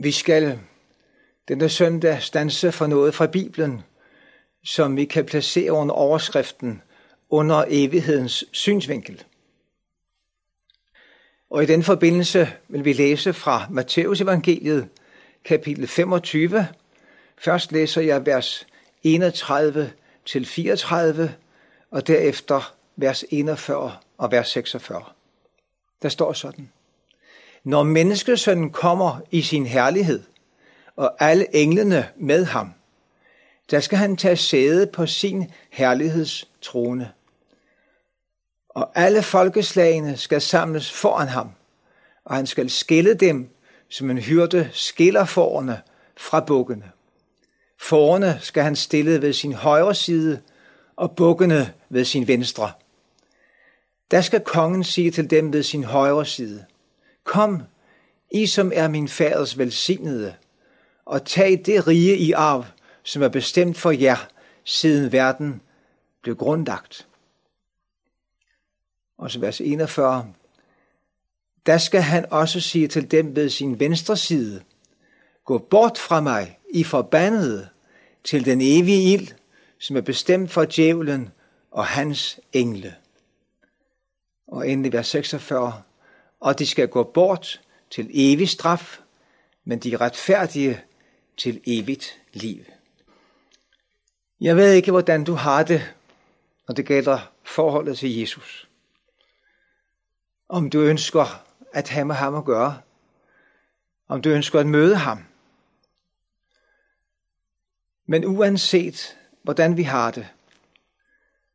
Vi skal denne søndag stanse for noget fra Bibelen, som vi kan placere under overskriften under evighedens synsvinkel. Og i den forbindelse vil vi læse fra Matteus evangeliet, kapitel 25. Først læser jeg vers 31 til 34, og derefter vers 41 og vers 46. Der står sådan. Når menneskesønnen kommer i sin herlighed, og alle englene med ham, der skal han tage sæde på sin herlighedstrone. Og alle folkeslagene skal samles foran ham, og han skal skille dem, som en hyrde skiller forerne fra bukkene. Forerne skal han stille ved sin højre side, og bukkene ved sin venstre. Der skal kongen sige til dem ved sin højre side, Kom, I som er min faders velsignede, og tag det rige i arv, som er bestemt for jer, siden verden blev grundlagt. Og så vers 41. Da skal han også sige til dem ved sin venstre side, Gå bort fra mig, I forbandede, til den evige ild, som er bestemt for djævlen og hans engle. Og endelig vers 46. Og de skal gå bort til evig straf, men de retfærdige til evigt liv. Jeg ved ikke, hvordan du har det, når det gælder forholdet til Jesus. Om du ønsker at have med ham at gøre. Om du ønsker at møde ham. Men uanset hvordan vi har det,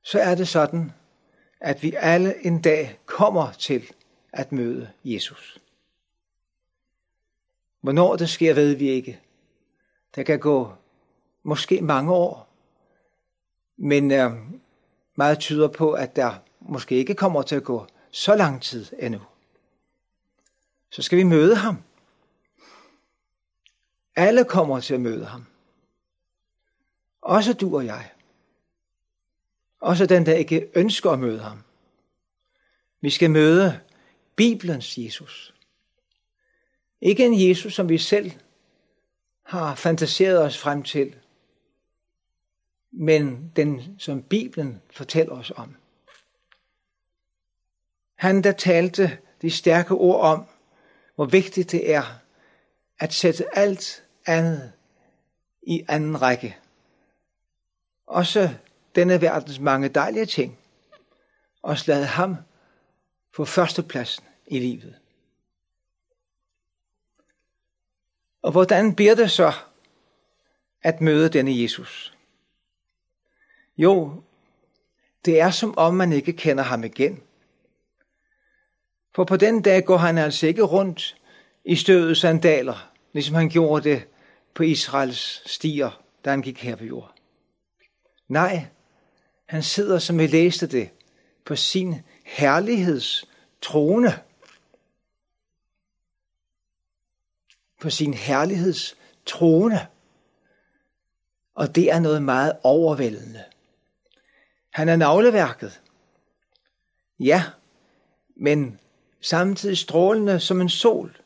så er det sådan, at vi alle en dag kommer til at møde Jesus. Hvornår det sker, ved vi ikke. Der kan gå måske mange år, men øh, meget tyder på, at der måske ikke kommer til at gå så lang tid endnu. Så skal vi møde ham. Alle kommer til at møde ham. Også du og jeg. Også den, der ikke ønsker at møde ham. Vi skal møde Bibelens Jesus. Ikke en Jesus, som vi selv har fantaseret os frem til, men den, som Bibelen fortæller os om. Han, der talte de stærke ord om, hvor vigtigt det er at sætte alt andet i anden række. Også denne verdens mange dejlige ting, og lade ham på førstepladsen i livet. Og hvordan bliver det så at møde denne Jesus? Jo, det er som om man ikke kender ham igen. For på den dag går han altså ikke rundt i støvede sandaler, ligesom han gjorde det på Israels stier, da han gik her på jord. Nej, han sidder, som vi læste det, på sin herligheds trone. På sin herligheds trone. Og det er noget meget overvældende. Han er navleværket. Ja, men samtidig strålende som en sol,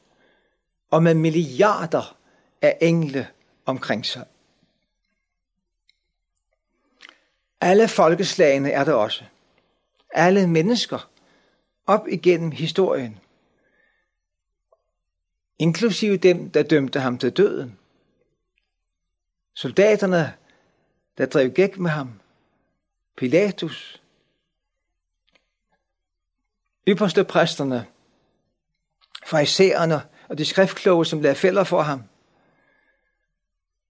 og med milliarder af engle omkring sig. Alle folkeslagene er der også. Alle mennesker op igennem historien. Inklusive dem, der dømte ham til døden. Soldaterne, der drev gæk med ham. Pilatus. Ypperste præsterne. Farisæerne og de skriftkloge, som lagde fælder for ham.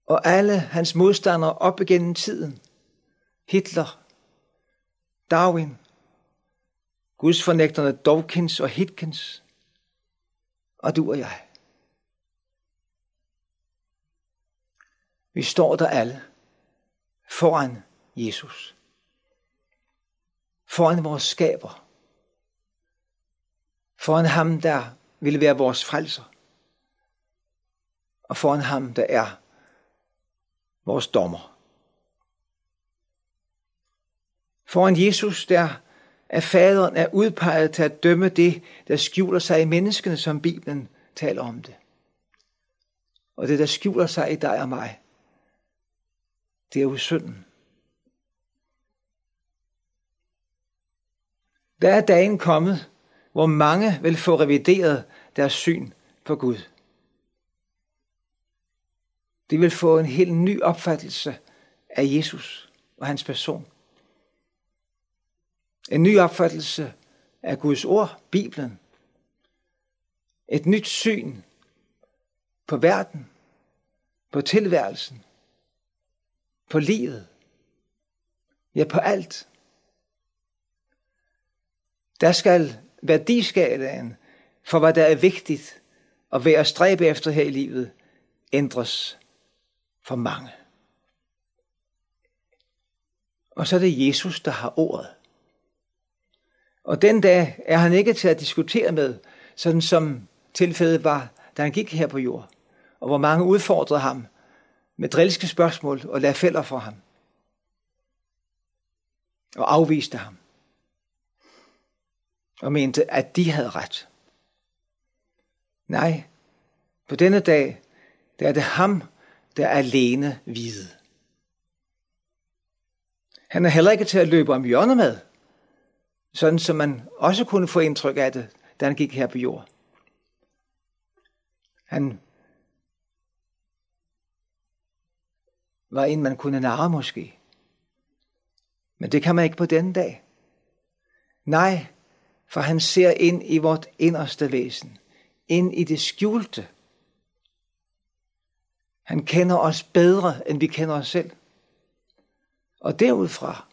Og alle hans modstandere op igennem tiden. Hitler, Darwin, Guds fornægterne Dawkins og Hitkins, og du og jeg. Vi står der alle foran Jesus. Foran vores skaber. Foran ham, der vil være vores frelser. Og foran ham, der er vores dommer. Foran Jesus, der at faderen er udpeget til at dømme det, der skjuler sig i menneskene, som Bibelen taler om det. Og det, der skjuler sig i dig og mig, det er jo synden. Der er dagen kommet, hvor mange vil få revideret deres syn på Gud. De vil få en helt ny opfattelse af Jesus og hans person. En ny opfattelse af Guds ord, Bibelen. Et nyt syn på verden, på tilværelsen, på livet, ja på alt. Der skal værdiskalaen for hvad der er vigtigt og ved at stræbe efter her i livet, ændres for mange. Og så er det Jesus, der har ordet. Og den dag er han ikke til at diskutere med, sådan som tilfældet var, da han gik her på jord, og hvor mange udfordrede ham med drilske spørgsmål og lagde fælder for ham, og afviste ham, og mente, at de havde ret. Nej, på denne dag, der er det ham, der er alene vide. Han er heller ikke til at løbe om hjørnet med, sådan som man også kunne få indtryk af det, da han gik her på jord. Han var en, man kunne narre måske. Men det kan man ikke på denne dag. Nej, for han ser ind i vort inderste væsen, ind i det skjulte. Han kender os bedre, end vi kender os selv. Og derudfra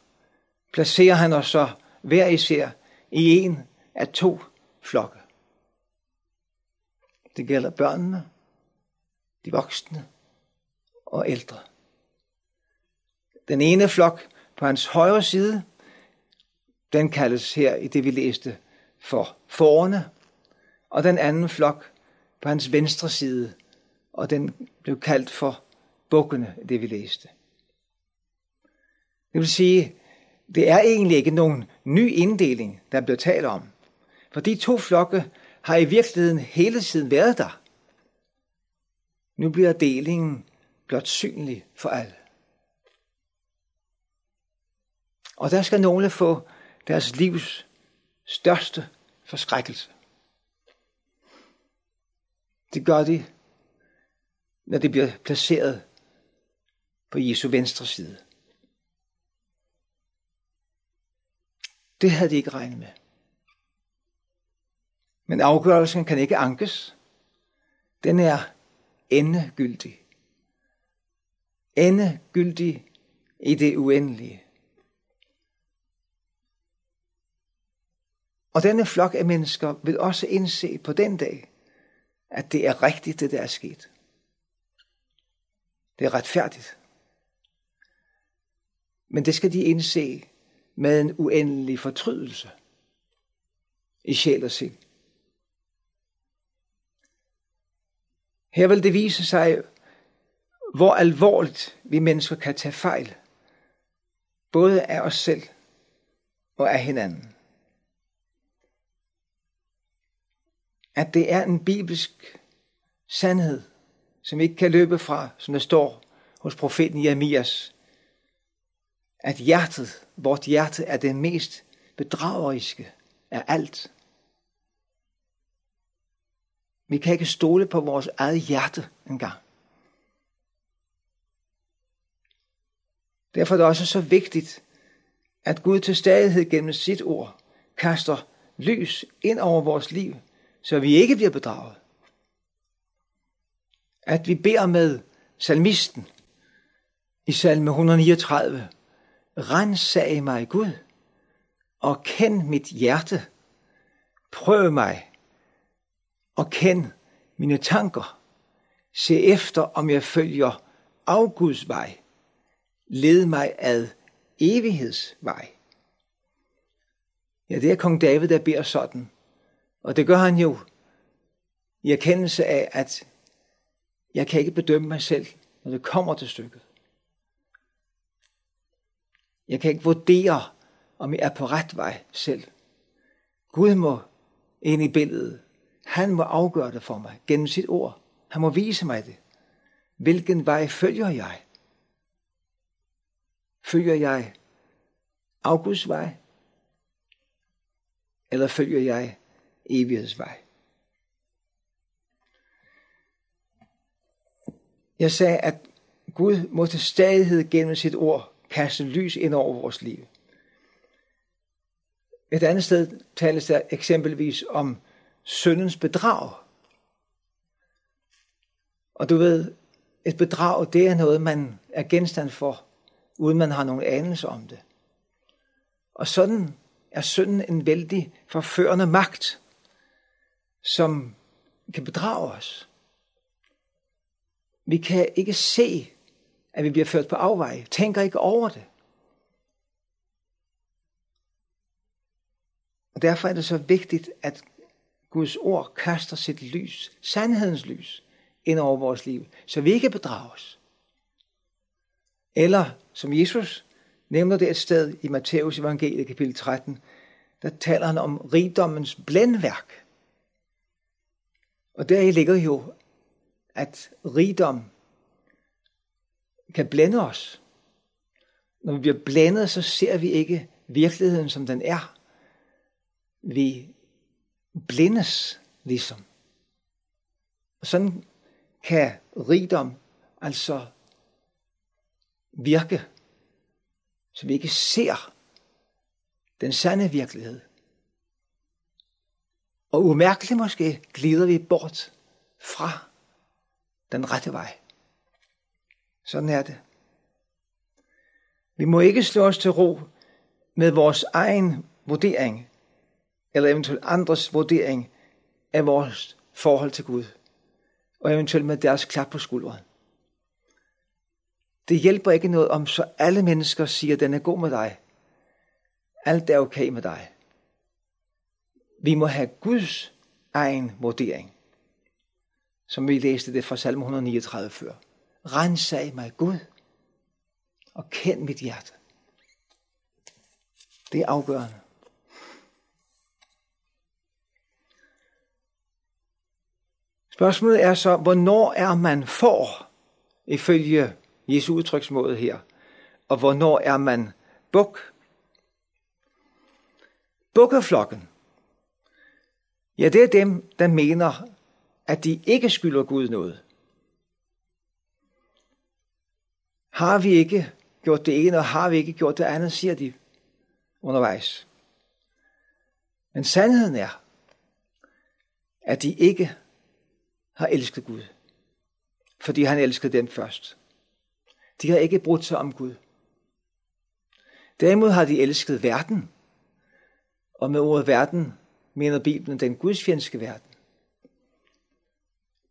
placerer han os så hver især i en af to flokke. Det gælder børnene, de voksne og ældre. Den ene flok på hans højre side, den kaldes her i det, vi læste, for forerne, og den anden flok på hans venstre side, og den blev kaldt for bukkene, det vi læste. Det vil sige, det er egentlig ikke nogen ny inddeling, der bliver talt om. For de to flokke har i virkeligheden hele tiden været der. Nu bliver delingen blot synlig for alle. Og der skal nogle få deres livs største forskrækkelse. Det gør de, når de bliver placeret på Jesu venstre side. Det havde de ikke regnet med. Men afgørelsen kan ikke ankes. Den er endegyldig. Endegyldig i det uendelige. Og denne flok af mennesker vil også indse på den dag, at det er rigtigt, det der er sket. Det er retfærdigt. Men det skal de indse med en uendelig fortrydelse i sjæl og sind. Her vil det vise sig, hvor alvorligt vi mennesker kan tage fejl, både af os selv og af hinanden. At det er en bibelsk sandhed, som vi ikke kan løbe fra, som der står hos profeten Jeremias, at hjertet, vort hjerte, er det mest bedrageriske af alt. Vi kan ikke stole på vores eget hjerte engang. Derfor er det også så vigtigt, at Gud til stadighed gennem sit ord kaster lys ind over vores liv, så vi ikke bliver bedraget. At vi beder med salmisten i salme 139, Rensag mig Gud, og kend mit hjerte. Prøv mig, og kend mine tanker. Se efter, om jeg følger afguds vej. Led mig ad evighedsvej. Ja, det er kong David, der beder sådan. Og det gør han jo i erkendelse af, at jeg kan ikke bedømme mig selv, når det kommer til stykket. Jeg kan ikke vurdere, om jeg er på ret vej selv. Gud må ind i billedet. Han må afgøre det for mig gennem sit ord. Han må vise mig det. hvilken vej følger jeg? Følger jeg Augusts vej? Eller følger jeg evighedsvej? Jeg sagde, at Gud må til stadighed gennem sit ord kaste lys ind over vores liv. Et andet sted tales der eksempelvis om syndens bedrag. Og du ved, et bedrag, det er noget, man er genstand for, uden man har nogen anelse om det. Og sådan er synden en vældig forførende magt, som kan bedrage os. Vi kan ikke se, at vi bliver ført på afvej. Tænker ikke over det. Og derfor er det så vigtigt, at Guds ord kaster sit lys, sandhedens lys, ind over vores liv, så vi ikke bedrages. Eller som Jesus nævner det et sted i Matteus evangeliet kapitel 13, der taler han om rigdommens blændværk. Og der ligger jo, at rigdom kan blænde os. Når vi bliver blændet, så ser vi ikke virkeligheden, som den er. Vi blindes ligesom. Og sådan kan rigdom altså virke, så vi ikke ser den sande virkelighed. Og umærkeligt måske glider vi bort fra den rette vej. Sådan er det. Vi må ikke slå os til ro med vores egen vurdering, eller eventuelt andres vurdering af vores forhold til Gud, og eventuelt med deres klap på skulderen. Det hjælper ikke noget, om så alle mennesker siger, at den er god med dig. Alt er okay med dig. Vi må have Guds egen vurdering, som vi læste det fra salme 139 før. Rensag mig Gud, og kend mit hjerte. Det er afgørende. Spørgsmålet er så, hvornår er man for, ifølge Jesu udtryksmåde her, og hvornår er man buk? Bukkeflokken, ja, det er dem, der mener, at de ikke skylder Gud noget. Har vi ikke gjort det ene, og har vi ikke gjort det andet, siger de undervejs. Men sandheden er, at de ikke har elsket Gud, fordi han elskede dem først. De har ikke brudt sig om Gud. Derimod har de elsket verden, og med ordet verden mener Bibelen den gudsfjendske verden.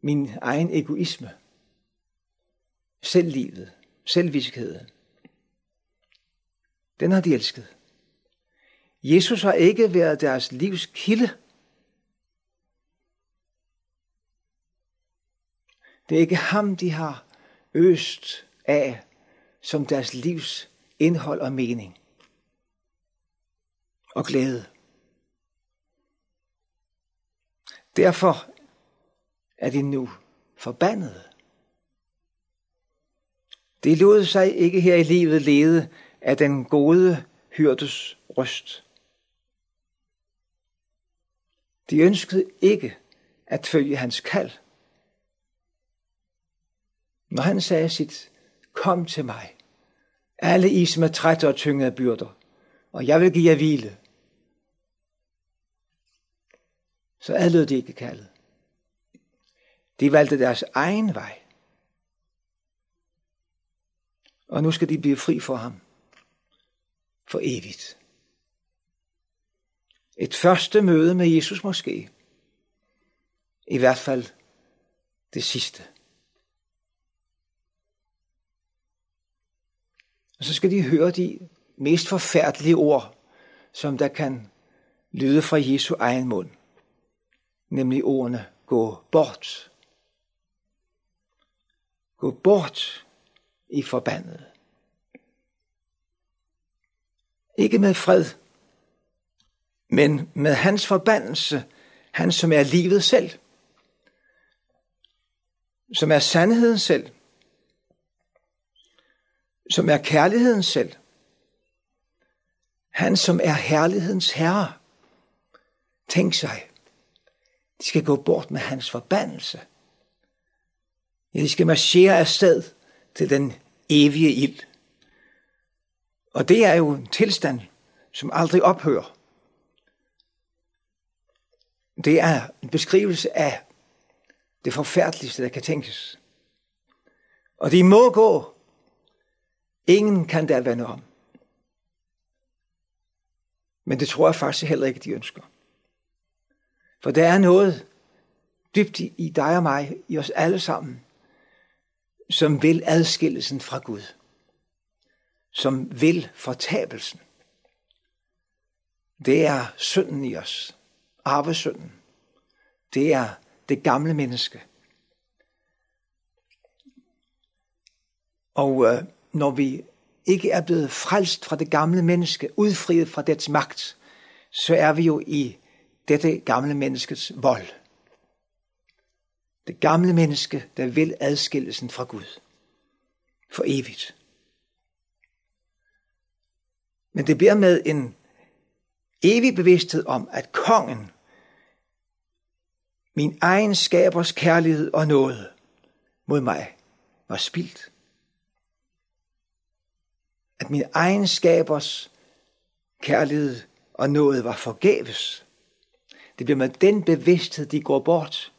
Min egen egoisme, selvlivet, selvviskhed. Den har de elsket. Jesus har ikke været deres livs kilde. Det er ikke ham, de har øst af som deres livs indhold og mening og glæde. Derfor er de nu forbandede. Det lod sig ikke her i livet lede af den gode hyrdes røst. De ønskede ikke at følge hans kald. Når han sagde sit, kom til mig, alle I, som er trætte og tyngede af byrder, og jeg vil give jer hvile. Så adlød de ikke kaldet. De valgte deres egen vej. Og nu skal de blive fri for ham. For evigt. Et første møde med Jesus måske. I hvert fald det sidste. Og så skal de høre de mest forfærdelige ord, som der kan lyde fra Jesu egen mund. Nemlig ordene, gå bort. Gå bort i forbandet. Ikke med fred, men med hans forbandelse, han som er livet selv, som er sandheden selv, som er kærligheden selv. Han, som er herlighedens herre. Tænk sig, de skal gå bort med hans forbandelse. Ja, de skal marchere afsted til den evige ild. Og det er jo en tilstand, som aldrig ophører. Det er en beskrivelse af det forfærdeligste, der kan tænkes. Og de må gå. Ingen kan der vende om. Men det tror jeg faktisk heller ikke, de ønsker. For der er noget dybt i dig og mig, i os alle sammen, som vil adskillelsen fra Gud. Som vil fortabelsen. Det er synden i os. Arvesynden. Det er det gamle menneske. Og øh, når vi ikke er blevet frelst fra det gamle menneske, udfriet fra dets magt, så er vi jo i dette gamle menneskets vold. Det gamle menneske, der vil adskillelsen fra Gud. For evigt. Men det bliver med en evig bevidsthed om, at kongen, min egen skabers kærlighed og nåde mod mig, var spildt at min egen skabers kærlighed og noget var forgæves. Det bliver med den bevidsthed, de går bort.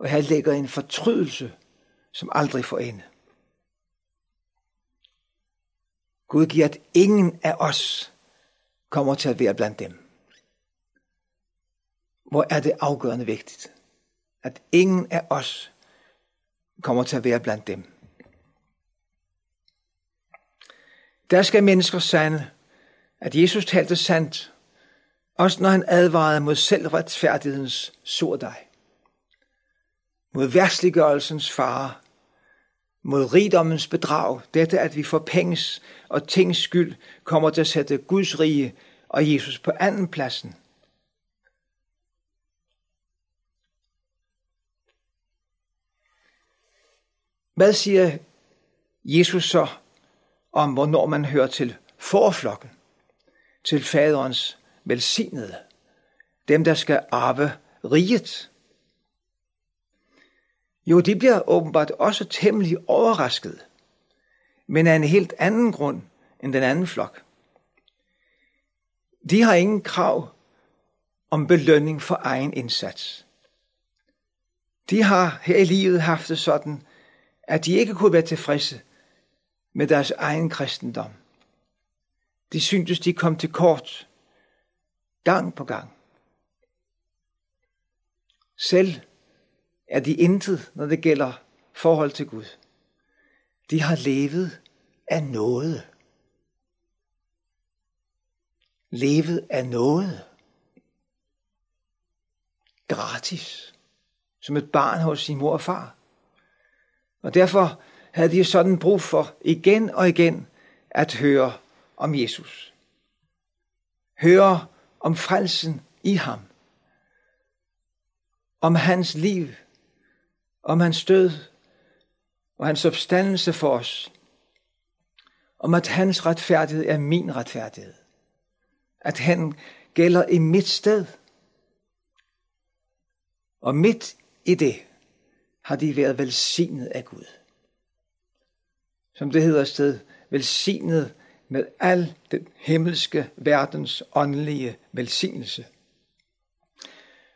Og her ligger en fortrydelse, som aldrig får ende. Gud giver, at ingen af os kommer til at være blandt dem. Hvor er det afgørende vigtigt, at ingen af os kommer til at være blandt dem. Der skal mennesker sande, at Jesus talte sandt, også når han advarede mod selvretfærdighedens surdej, mod værtsliggørelsens fare, mod rigdommens bedrag, dette at vi for penges og tings skyld kommer til at sætte Guds rige og Jesus på anden pladsen. Hvad siger Jesus så om, hvornår man hører til forflokken, til faderens velsignede, dem der skal arve riget. Jo, de bliver åbenbart også temmelig overrasket, men af en helt anden grund end den anden flok. De har ingen krav om belønning for egen indsats. De har her i livet haft det sådan, at de ikke kunne være tilfredse med deres egen kristendom. De syntes, de kom til kort gang på gang. Selv er de intet, når det gælder forhold til Gud. De har levet af noget. Levet af noget. Gratis. Som et barn hos sin mor og far. Og derfor havde de sådan brug for igen og igen at høre om Jesus. Høre om frelsen i ham. Om hans liv. Om hans død. Og hans opstandelse for os. Om at hans retfærdighed er min retfærdighed. At han gælder i mit sted. Og midt i det har de været velsignet af Gud som det hedder sted, velsignet med al den himmelske verdens åndelige velsignelse.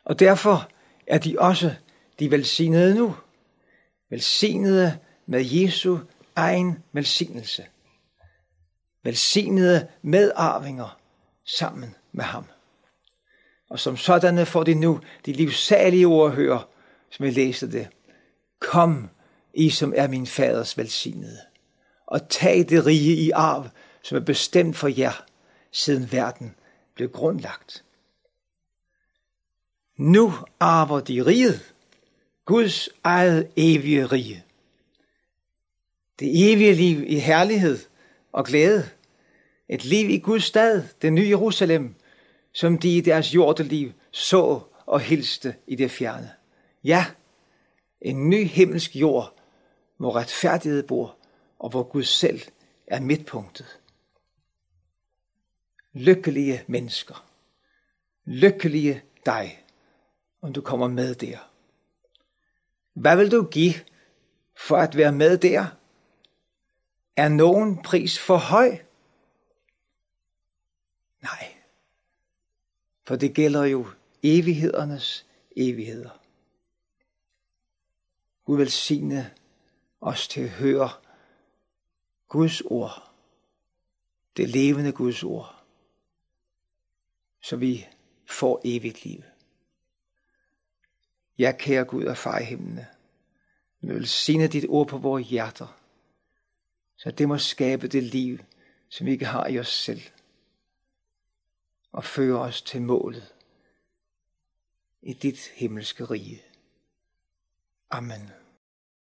Og derfor er de også de velsignede nu. Velsignede med Jesu egen velsignelse. Velsignede medarvinger sammen med ham. Og som sådanne får de nu de livsalige ord at høre, som jeg læste det. Kom, I som er min faders velsignede og tag det rige i arv, som er bestemt for jer, siden verden blev grundlagt. Nu arver de riget, Guds eget evige rige. Det evige liv i herlighed og glæde. Et liv i Guds stad, det nye Jerusalem, som de i deres jordeliv så og hilste i det fjerne. Ja, en ny himmelsk jord, hvor retfærdighed bor, og hvor Gud selv er midtpunktet. Lykkelige mennesker. Lykkelige dig, om du kommer med der. Hvad vil du give for at være med der? Er nogen pris for høj? Nej, for det gælder jo evighedernes evigheder. Gud velsigne os til at høre Guds ord, det levende Guds ord, så vi får evigt liv. Ja, kære Gud og far i himlene, vi vil sine dit ord på vores hjerter, så det må skabe det liv, som vi ikke har i os selv, og føre os til målet i dit himmelske rige. Amen.